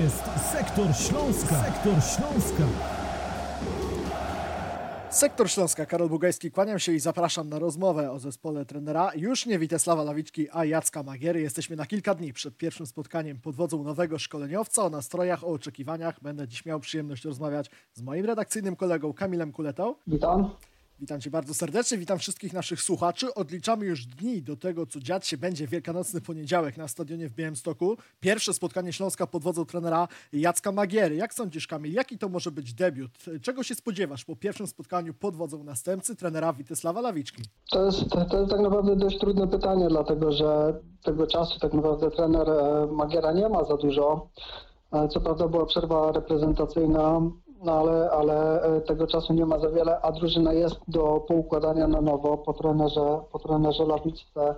jest Sektor Śląska. Sektor Śląska. Sektor Śląska, Karol Bugajski, kłaniam się i zapraszam na rozmowę o zespole trenera już nie Witesława Lawiczki, a Jacka Magiery. Jesteśmy na kilka dni przed pierwszym spotkaniem pod wodzą nowego szkoleniowca. O nastrojach, o oczekiwaniach będę dziś miał przyjemność rozmawiać z moim redakcyjnym kolegą Kamilem Kuletą. Witam. Witam Cię bardzo serdecznie, witam wszystkich naszych słuchaczy. Odliczamy już dni do tego, co dziać się będzie Wielkanocny poniedziałek na stadionie w Białymstoku. Pierwsze spotkanie Śląska pod wodzą trenera Jacka Magiery. Jak sądzisz, Kamil, jaki to może być debiut? Czego się spodziewasz po pierwszym spotkaniu pod wodzą następcy trenera Witysława Lawiczki? To jest, to jest tak naprawdę dość trudne pytanie, dlatego że tego czasu tak naprawdę trener e, Magiera nie ma za dużo. E, Co prawda była przerwa reprezentacyjna, no ale, ale e, tego czasu nie ma za wiele, a drużyna jest do poukładania na nowo po trenerze, po trenerze Lawiczce.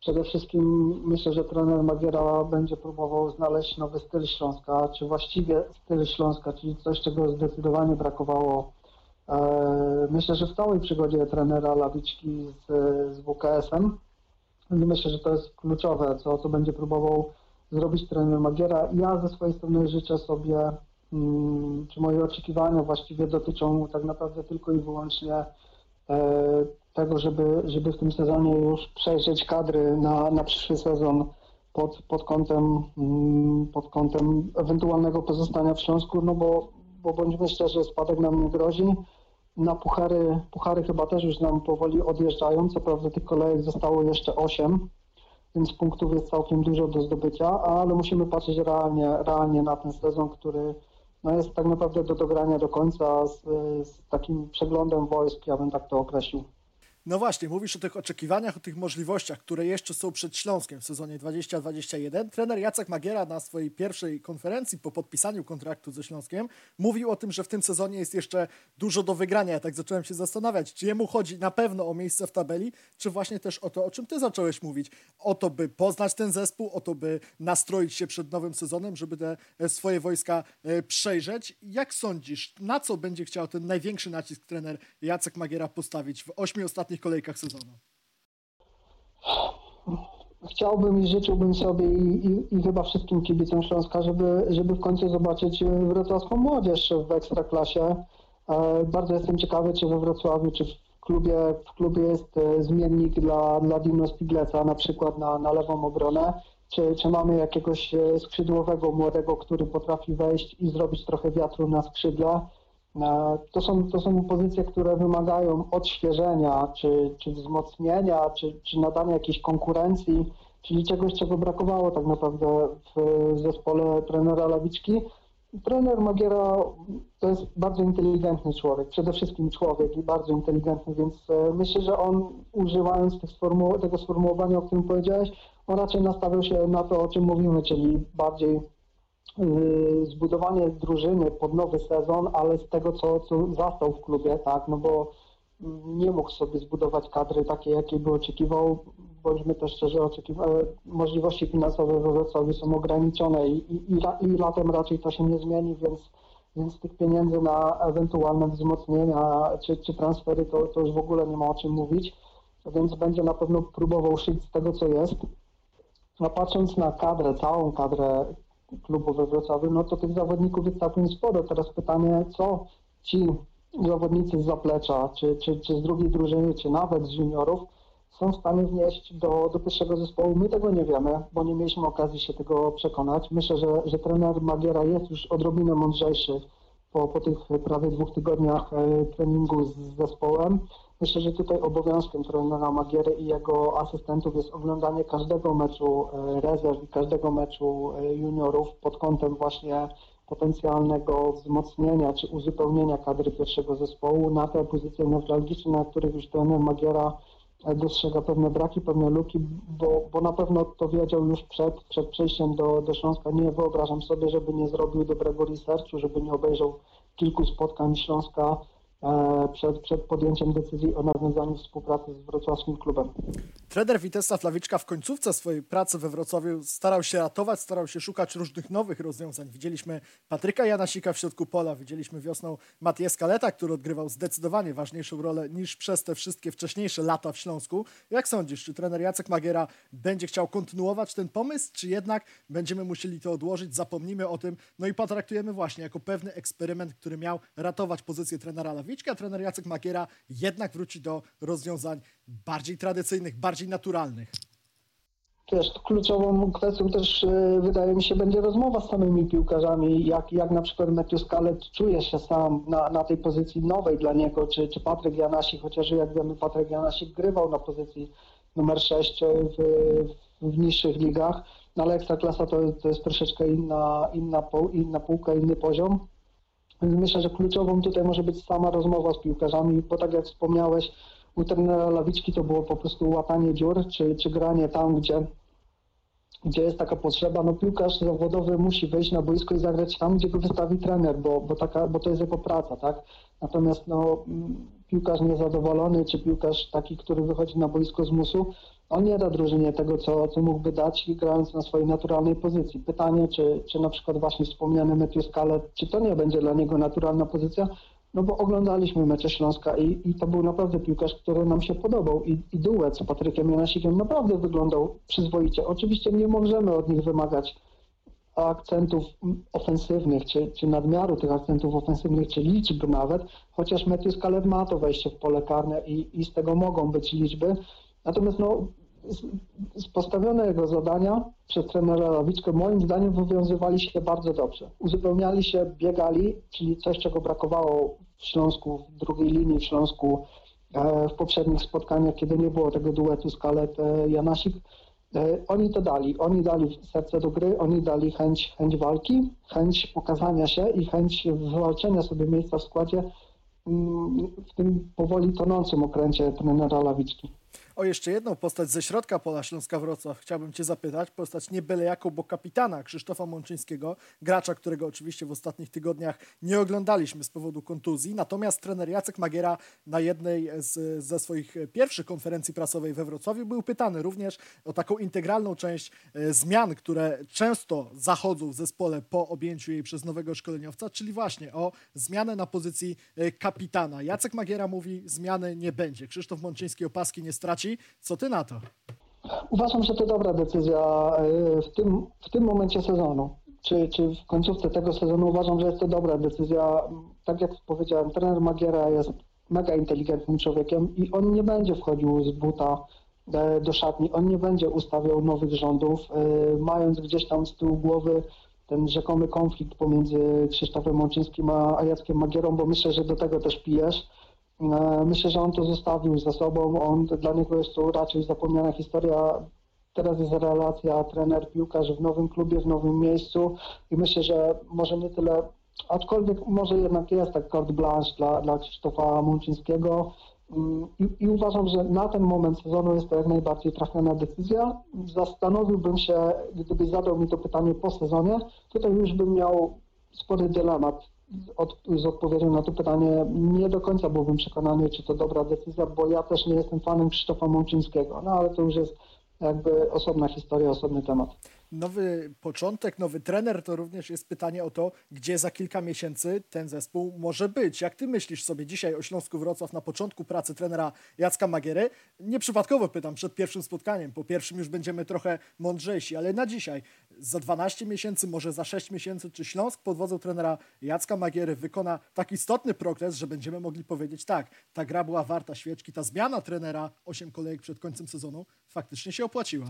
Przede wszystkim myślę, że trener Magiera będzie próbował znaleźć nowy styl Śląska, czy właściwie styl Śląska, czyli coś, czego zdecydowanie brakowało E, Myślę, że w całej przygodzie trenera Lawiczki z, z WKS-em, myślę, że to jest kluczowe, co, co będzie próbował zrobić trener Magiera. Ja ze swojej strony życzę sobie, czy moje oczekiwania właściwie dotyczą tak naprawdę tylko i wyłącznie e, tego, żeby, żeby w tym sezonie już przejrzeć kadry na, na przyszły sezon pod, pod, kątem, mm, pod kątem ewentualnego pozostania w Śląsku, no bo, bo bądźmy szczerzy, spadek nam nie grozi. Na puchary, puchary chyba też już nam powoli odjeżdżają. Co prawda tych kolejek zostało jeszcze 8, więc punktów jest całkiem dużo do zdobycia, ale musimy patrzeć realnie, realnie na ten sezon, który no jest tak naprawdę do dogrania do końca z, z takim przeglądem wojsk, ja bym tak to określił. No właśnie, mówisz o tych oczekiwaniach, o tych możliwościach, które jeszcze są przed Śląskiem w sezonie 2021. Trener Jacek Magiera na swojej pierwszej konferencji po podpisaniu kontraktu ze Śląskiem mówił o tym, że w tym sezonie jest jeszcze dużo do wygrania. Ja tak zacząłem się zastanawiać, czy jemu chodzi na pewno o miejsce w tabeli, czy właśnie też o to, o czym ty zacząłeś mówić. O to, by poznać ten zespół, o to, by nastroić się przed nowym sezonem, żeby te e, swoje wojska e, przejrzeć. Jak sądzisz, na co będzie chciał ten największy nacisk trener Jacek Magiera postawić w ośmiu ostatnich kolejkach sezonu? Chciałbym i życzyłbym sobie i, i, i chyba wszystkim kibicom Śląska, żeby, żeby w końcu zobaczyć wrocławską młodzież w Ekstraklasie. E, Bardzo jestem ciekawy, czy we Wrocławiu, czy w klubie, w klubie jest e, zmiennik dla, dla Dino Spigleca, na przykład na, na lewą obronę, czy, czy mamy jakiegoś e, skrzydłowego młodego, który potrafi wejść i zrobić trochę wiatru na skrzydle. E, To są, to są pozycje, które wymagają odświeżenia, czy, czy wzmocnienia, czy, czy nadania jakiejś konkurencji, czyli czegoś, czego brakowało tak naprawdę w zespole trenera Lawiczki. Trener Magiera to jest bardzo inteligentny człowiek, przede wszystkim człowiek i bardzo inteligentny, więc e, myślę, że on używając tego sformułowania, o którym powiedziałeś, on raczej nastawiał się na to, o czym mówimy, czyli bardziej zbudowanie drużyny pod nowy sezon, ale z tego, co, co zastał w klubie, tak, no bo nie mógł sobie zbudować kadry takiej, jakiej by oczekiwał, bądźmy też szczerzy, oczekiwa- e, możliwości finansowe we Wrocławiu są ograniczone i, i, i, la- i latem raczej to się nie zmieni, więc, więc tych pieniędzy na ewentualne wzmocnienia czy, czy transfery to, to już w ogóle nie ma o czym mówić, więc będzie na pewno próbował szyć z tego, co jest. A patrząc na kadrę, całą kadrę klubu we Wrocławiu, no to tych zawodników jest całkiem sporo. Teraz pytanie, co ci zawodnicy z zaplecza, czy, czy, czy z drugiej drużyny, czy nawet z juniorów są w stanie wnieść do, do pierwszego zespołu. My tego nie wiemy, bo nie mieliśmy okazji się tego przekonać. Myślę, że, że trener Magiera jest już odrobinę mądrzejszy po, po tych prawie dwóch tygodniach e, treningu z zespołem. Myślę, że tutaj obowiązkiem trenera Magiery i jego asystentów jest oglądanie każdego meczu e, rezerw i każdego meczu e, juniorów pod kątem właśnie potencjalnego wzmocnienia czy uzupełnienia kadry pierwszego zespołu na te pozycje newralgiczne, na których już trener Magiera e, dostrzega pewne braki, pewne luki, bo, bo na pewno to wiedział już przed, przed przejściem do, do Śląska. Nie wyobrażam sobie, żeby nie zrobił dobrego researchu, żeby nie obejrzał kilku spotkań Śląska przed, przed podjęciem decyzji o nawiązaniu współpracy z wrocławskim klubem. Trener Witesa Flawiczka w końcówce swojej pracy we Wrocławiu starał się ratować, starał się szukać różnych nowych rozwiązań. Widzieliśmy Patryka Janasika w środku pola, widzieliśmy wiosną Matię Skaleta, który odgrywał zdecydowanie ważniejszą rolę niż przez te wszystkie wcześniejsze lata w Śląsku. Jak sądzisz, czy trener Jacek Magiera będzie chciał kontynuować ten pomysł, czy jednak będziemy musieli to odłożyć, zapomnimy o tym, no i potraktujemy właśnie jako pewny eksperyment, który miał ratować pozycję trenera Lawiczka, trener Jacek Magiera jednak wróci do rozwiązań bardziej tradycyjnych, bardziej naturalnych. Wiesz, kluczową kwestią też e, wydaje mi się będzie rozmowa z samymi piłkarzami, jak, jak na przykład Matthew Scalet czuje się sam na, na tej pozycji nowej dla niego, czy, czy Patryk Janasik, chociaż jak wiemy Patryk Janasik grywał na pozycji numer 6 w, w niższych ligach, no ale Ekstraklasa to, to jest troszeczkę inna, inna, po, inna półka, inny poziom. Więc myślę, że kluczową tutaj może być sama rozmowa z piłkarzami, bo tak jak wspomniałeś, u trenera Lawiczki to było po prostu łatanie dziur, czy, czy granie tam, gdzie, gdzie jest taka potrzeba. No piłkarz zawodowy musi wejść na boisko i zagrać tam, gdzie go wystawi trener, bo, bo, taka, bo to jest jego praca, tak? Natomiast no, piłkarz niezadowolony, czy piłkarz taki, który wychodzi na boisko z musu, on nie da drużynie tego, co, co mógłby dać, grając na swojej naturalnej pozycji. Pytanie, czy, czy na przykład właśnie wspomniany Matthew Scalet, czy to nie będzie dla niego naturalna pozycja, no bo oglądaliśmy mecze Śląska i, i to był naprawdę piłkarz, który nam się podobał i, i duet z Patrykiem Janasikiem naprawdę wyglądał przyzwoicie. Oczywiście nie możemy od nich wymagać akcentów ofensywnych, czy, czy nadmiaru tych akcentów ofensywnych, czy liczb nawet, chociaż Matthew Scalet ma to wejście w pole karne i, i z tego mogą być liczby. Natomiast no, z, z postawionego zadania przez trenera Lawiczkę moim zdaniem wywiązywali się bardzo dobrze. Uzupełniali się, biegali, czyli coś, czego brakowało w Śląsku, w drugiej linii w Śląsku e, w poprzednich spotkaniach, kiedy nie było tego duetu Skalet-Janasik. E, oni to dali. Oni dali serce do gry, oni dali chęć, chęć walki, chęć pokazania się i chęć wywalczenia sobie miejsca w składzie mm, w tym powoli tonącym okręcie trenera Lawiczki. O jeszcze jedną postać ze środka pola Śląska Wrocław chciałbym Cię zapytać. Postać nie byle jaką, bo kapitana Krzysztofa Mączyńskiego, gracza, którego oczywiście w ostatnich tygodniach nie oglądaliśmy z powodu kontuzji. Natomiast trener Jacek Magiera na jednej z, ze swoich pierwszych konferencji prasowej we Wrocławiu był pytany również o taką integralną część e, zmian, które często zachodzą w zespole po objęciu jej przez nowego szkoleniowca, czyli właśnie o zmianę na pozycji e, kapitana. Jacek Magiera mówi, zmiany nie będzie. Krzysztof Mączyński opaski nie straci co ty na to? Uważam, że to dobra decyzja e, w tym, w tym momencie sezonu. Czy, czy w końcówce tego sezonu uważam, że jest to dobra decyzja. Tak jak powiedziałem, trener Magiera jest mega inteligentnym człowiekiem i on nie będzie wchodził z buta e, do szatni, on nie będzie ustawiał nowych rządów, e, mając gdzieś tam z tyłu głowy ten rzekomy konflikt pomiędzy Krzysztofem Mączyńskim a Jackiem Magierą, bo myślę, że do tego też pijesz. E, myślę, że on to zostawił za sobą. On, dla niego jest to raczej zapomniana historia. Teraz jest relacja trener-piłkarz w nowym klubie, w nowym miejscu i myślę, że może nie tyle, aczkolwiek może jednak jest tak carte blanche dla, dla Krzysztofa Mączyńskiego mm, I, I, uważam, że na ten moment sezonu jest to jak najbardziej trafiona decyzja. Zastanowiłbym się, gdybyś zadał mi to pytanie po sezonie, tutaj już bym miał spory dylemat od, z odpowiedzią na to pytanie nie do końca byłbym przekonany, czy to dobra decyzja, bo ja też nie jestem fanem Krzysztofa Mączyńskiego, no ale to już jest jakby osobna historia, osobny temat nowy początek, nowy trener, to również jest pytanie o to, gdzie za kilka miesięcy ten zespół może być. Jak ty myślisz sobie dzisiaj o Śląsku Wrocław na początku pracy trenera Jacka Magiery? Nieprzypadkowo pytam przed pierwszym spotkaniem, po pierwszym już będziemy trochę mądrzejsi, ale na dzisiaj, za 12 miesięcy, może za 6 miesięcy, czy Śląsk pod wodzą trenera Jacka Magiery wykona tak istotny progres, że będziemy mogli powiedzieć tak, ta gra była warta świeczki, ta zmiana trenera 8 kolejek przed końcem sezonu faktycznie się opłaciła.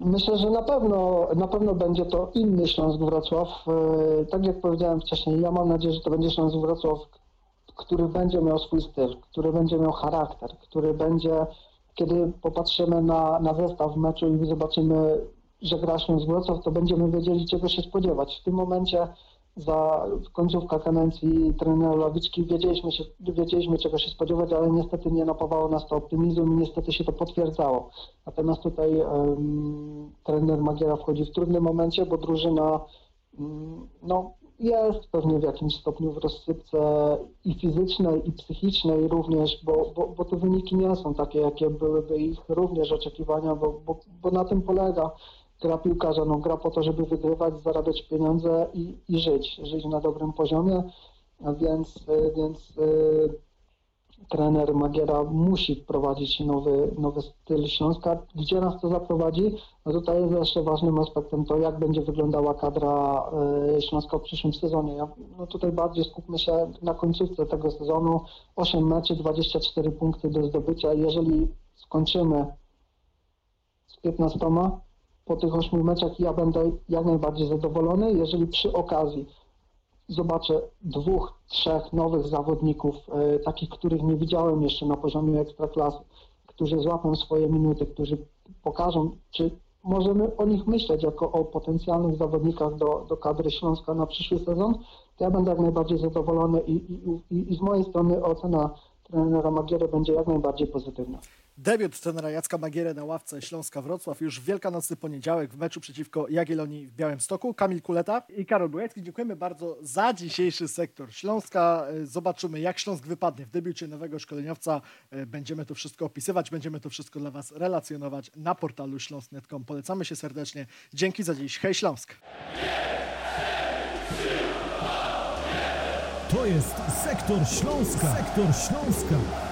Myślę, że na pewno, na pewno będzie to inny Śląsk Wrocław. E, tak jak powiedziałem wcześniej, ja mam nadzieję, że to będzie Śląsk Wrocław, który będzie miał swój styl, który będzie miał charakter, który będzie, kiedy popatrzymy na, na zestaw meczu i zobaczymy, że gra Śląsk Wrocław, to będziemy wiedzieli, czego się spodziewać. W tym momencie za końcówka kadencji trenera Lawiczki wiedzieliśmy, się, wiedzieliśmy czego się spodziewać, ale niestety nie napawało nas to optymizm i niestety się to potwierdzało. Natomiast tutaj um, trener Magiera wchodzi w trudnym momencie, bo drużyna um, no, jest pewnie w jakimś stopniu w rozsypce i fizycznej, i psychicznej również, bo, bo, bo te wyniki nie są takie, jakie byłyby ich również oczekiwania, bo, bo, bo na tym polega gra piłkarza. No, gra po to, żeby wygrywać, zarabiać pieniądze i, i żyć, żyć na dobrym poziomie, więc, y, więc y, trener Magiera musi wprowadzić nowy, nowy styl Śląska. Gdzie nas to zaprowadzi? No tutaj jest jeszcze ważnym aspektem to, jak będzie wyglądała kadra e, Śląska w przyszłym sezonie. Ja, no tutaj bardziej skupmy się na końcówce tego sezonu. 8 meczy, 24 punkty do zdobycia. Jeżeli skończymy z 15 po tych 8 meczach, ja będę jak najbardziej zadowolony. Jeżeli przy okazji zobaczę dwóch, trzech nowych zawodników, e, takich, których nie widziałem jeszcze na poziomie ekstraklasy, którzy złapią swoje minuty, którzy pokażą, czy możemy o nich myśleć jako o potencjalnych zawodnikach do, do kadry Śląska na przyszły sezon, to ja będę jak najbardziej zadowolony i, i, i, i z mojej strony ocena trenera Magiery będzie jak najbardziej pozytywna. Debiut trenera Jacka Magiery na ławce Śląska Wrocław już w wielkanocny poniedziałek w meczu przeciwko Jagiellonii w Białymstoku. Kamil Kuleta i Karol Bujecki. Dziękujemy bardzo za dzisiejszy sektor Śląska. E, Zobaczymy jak Śląsk wypadnie w debiucie nowego szkoleniowca. E, Będziemy to wszystko opisywać, będziemy to wszystko dla Was relacjonować na portalu śląsk.net.com. Polecamy się serdecznie. Dzięki za dziś. Hej Śląsk! To jest Sektor Śląska. Sektor Śląska.